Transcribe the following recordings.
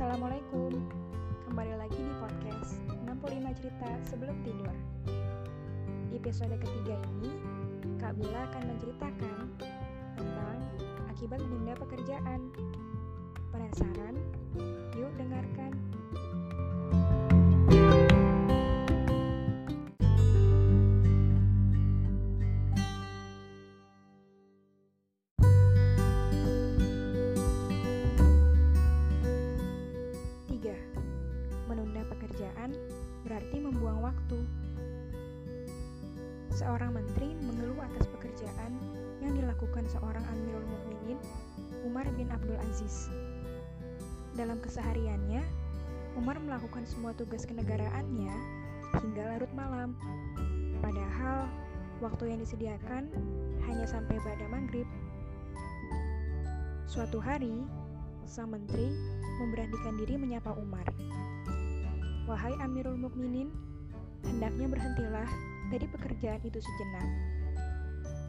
Assalamualaikum. Kembali lagi di podcast 65 cerita sebelum tidur. Di episode ketiga ini Kak Bila akan menceritakan Tentang akibat benda pekerjaan. Penasaran? Berarti membuang waktu. Seorang menteri mengeluh atas pekerjaan yang dilakukan seorang Amirul Mukminin Umar bin Abdul Aziz. Dalam kesehariannya, Umar melakukan semua tugas kenegaraannya hingga larut malam. Padahal waktu yang disediakan hanya sampai pada maghrib. Suatu hari, sang menteri memberanikan diri menyapa Umar. Wahai Amirul Mukminin, hendaknya berhentilah dari pekerjaan itu sejenak.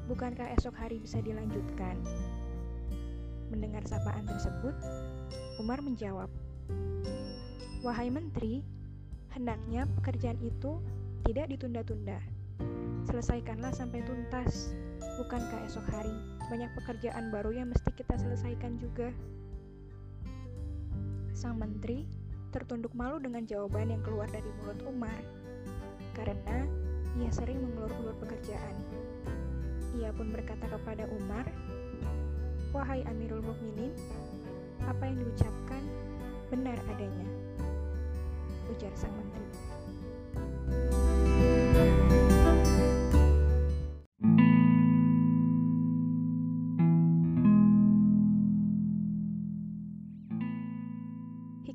Bukankah esok hari bisa dilanjutkan? Mendengar sapaan tersebut, Umar menjawab, "Wahai menteri, hendaknya pekerjaan itu tidak ditunda-tunda. Selesaikanlah sampai tuntas. Bukankah esok hari banyak pekerjaan baru yang mesti kita selesaikan juga?" Sang menteri tertunduk malu dengan jawaban yang keluar dari mulut Umar, karena ia sering mengulur-ulur pekerjaan. Ia pun berkata kepada Umar, "Wahai Amirul Mukminin, apa yang diucapkan benar adanya," ujar sang menteri.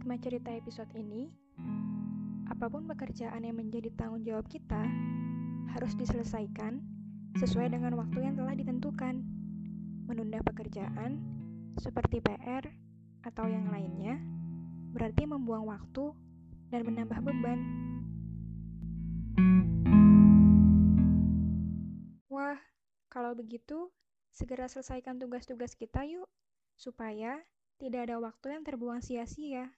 Hikmah cerita episode ini, apa pun pekerjaan yang menjadi tanggung jawab kita harus diselesaikan sesuai dengan waktu yang telah ditentukan. Menunda pekerjaan seperti PR atau yang lainnya berarti membuang waktu dan menambah beban. Wah, kalau begitu segera selesaikan tugas-tugas kita yuk, supaya tidak ada waktu yang terbuang sia-sia.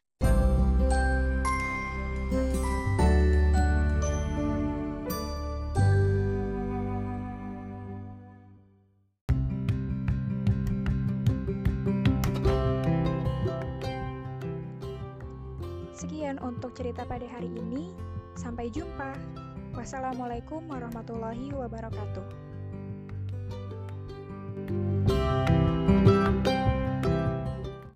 Sekian untuk cerita pada hari ini. Sampai jumpa. Wassalamualaikum warahmatullahi wabarakatuh.